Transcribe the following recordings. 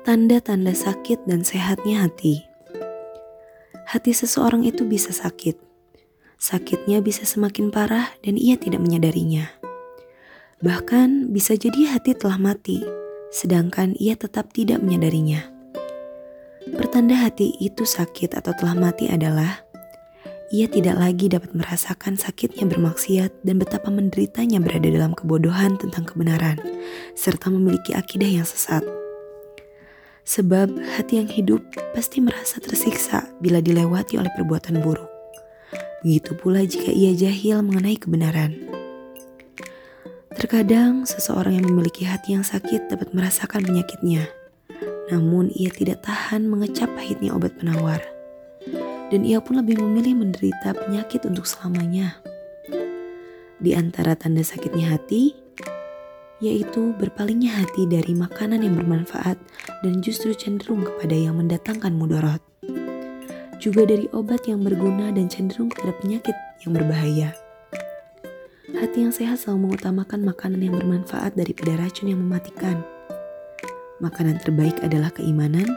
Tanda-tanda sakit dan sehatnya hati. Hati seseorang itu bisa sakit. Sakitnya bisa semakin parah dan ia tidak menyadarinya. Bahkan bisa jadi hati telah mati, sedangkan ia tetap tidak menyadarinya. Pertanda hati itu sakit atau telah mati adalah ia tidak lagi dapat merasakan sakitnya bermaksiat dan betapa menderitanya berada dalam kebodohan tentang kebenaran, serta memiliki akidah yang sesat. Sebab hati yang hidup pasti merasa tersiksa bila dilewati oleh perbuatan buruk. Begitu pula jika ia jahil mengenai kebenaran. Terkadang seseorang yang memiliki hati yang sakit dapat merasakan penyakitnya, namun ia tidak tahan mengecap pahitnya obat penawar dan ia pun lebih memilih menderita penyakit untuk selamanya. Di antara tanda sakitnya hati, yaitu berpalingnya hati dari makanan yang bermanfaat dan justru cenderung kepada yang mendatangkan mudorot. Juga dari obat yang berguna dan cenderung kepada penyakit yang berbahaya. Hati yang sehat selalu mengutamakan makanan yang bermanfaat daripada racun yang mematikan. Makanan terbaik adalah keimanan,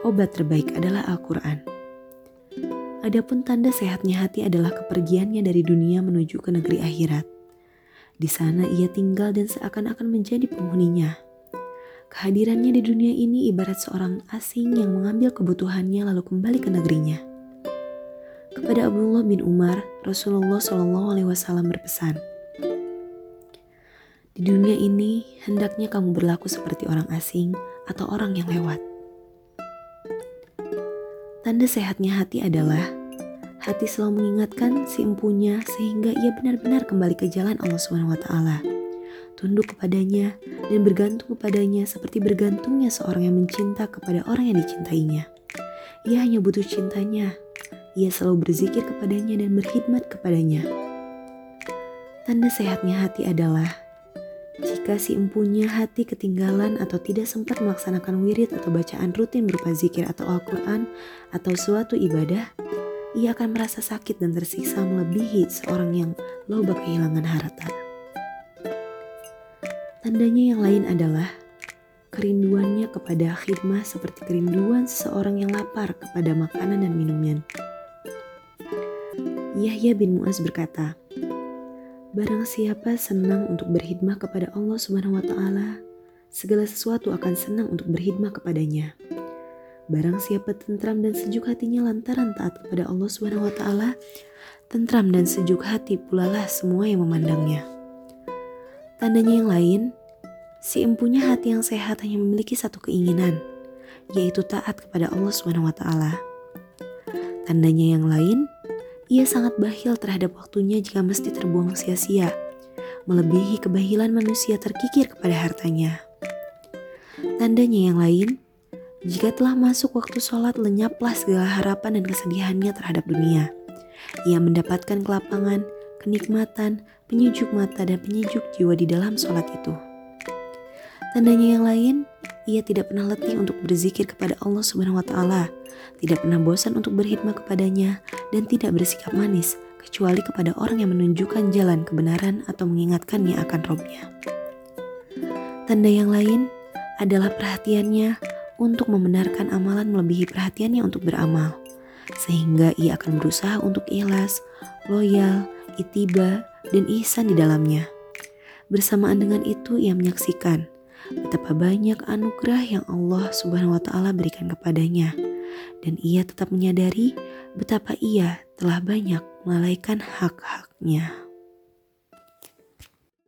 obat terbaik adalah Al-Quran. Adapun tanda sehatnya hati adalah kepergiannya dari dunia menuju ke negeri akhirat. Di sana ia tinggal dan seakan-akan menjadi penghuninya. Kehadirannya di dunia ini ibarat seorang asing yang mengambil kebutuhannya lalu kembali ke negerinya. Kepada Abdullah bin Umar, Rasulullah Shallallahu Alaihi Wasallam berpesan, di dunia ini hendaknya kamu berlaku seperti orang asing atau orang yang lewat. Tanda sehatnya hati adalah hati selalu mengingatkan si empunya sehingga ia benar-benar kembali ke jalan Allah Subhanahu wa taala. Tunduk kepadanya dan bergantung kepadanya seperti bergantungnya seorang yang mencinta kepada orang yang dicintainya. Ia hanya butuh cintanya. Ia selalu berzikir kepadanya dan berkhidmat kepadanya. Tanda sehatnya hati adalah jika si empunya hati ketinggalan atau tidak sempat melaksanakan wirid atau bacaan rutin berupa zikir atau Al-Quran atau suatu ibadah, ia akan merasa sakit dan tersiksa melebihi seorang yang loba kehilangan harta. Tandanya yang lain adalah kerinduannya kepada khidmah seperti kerinduan seseorang yang lapar kepada makanan dan minumnya. Yahya bin Muaz berkata, Barang siapa senang untuk berkhidmah kepada Allah Subhanahu wa taala, segala sesuatu akan senang untuk berkhidmah kepadanya. Barang siapa tentram dan sejuk hatinya lantaran taat kepada Allah Subhanahu wa taala, tentram dan sejuk hati pulalah semua yang memandangnya. Tandanya yang lain, si empunya hati yang sehat hanya memiliki satu keinginan, yaitu taat kepada Allah taala. Tandanya yang lain, ia sangat bahil terhadap waktunya jika mesti terbuang sia-sia, melebihi kebahilan manusia terkikir kepada hartanya. Tandanya yang lain, jika telah masuk waktu sholat lenyaplah segala harapan dan kesedihannya terhadap dunia. Ia mendapatkan kelapangan, kenikmatan, penyejuk mata dan penyejuk jiwa di dalam sholat itu. Tandanya yang lain, ia tidak pernah letih untuk berzikir kepada Allah Subhanahu wa taala tidak pernah bosan untuk berkhidmat kepadanya, dan tidak bersikap manis kecuali kepada orang yang menunjukkan jalan kebenaran atau mengingatkannya akan robnya. Tanda yang lain adalah perhatiannya untuk membenarkan amalan melebihi perhatiannya untuk beramal, sehingga ia akan berusaha untuk ikhlas, loyal, itiba, dan ihsan di dalamnya. Bersamaan dengan itu ia menyaksikan betapa banyak anugerah yang Allah Subhanahu wa taala berikan kepadanya dan ia tetap menyadari betapa ia telah banyak melalaikan hak-haknya.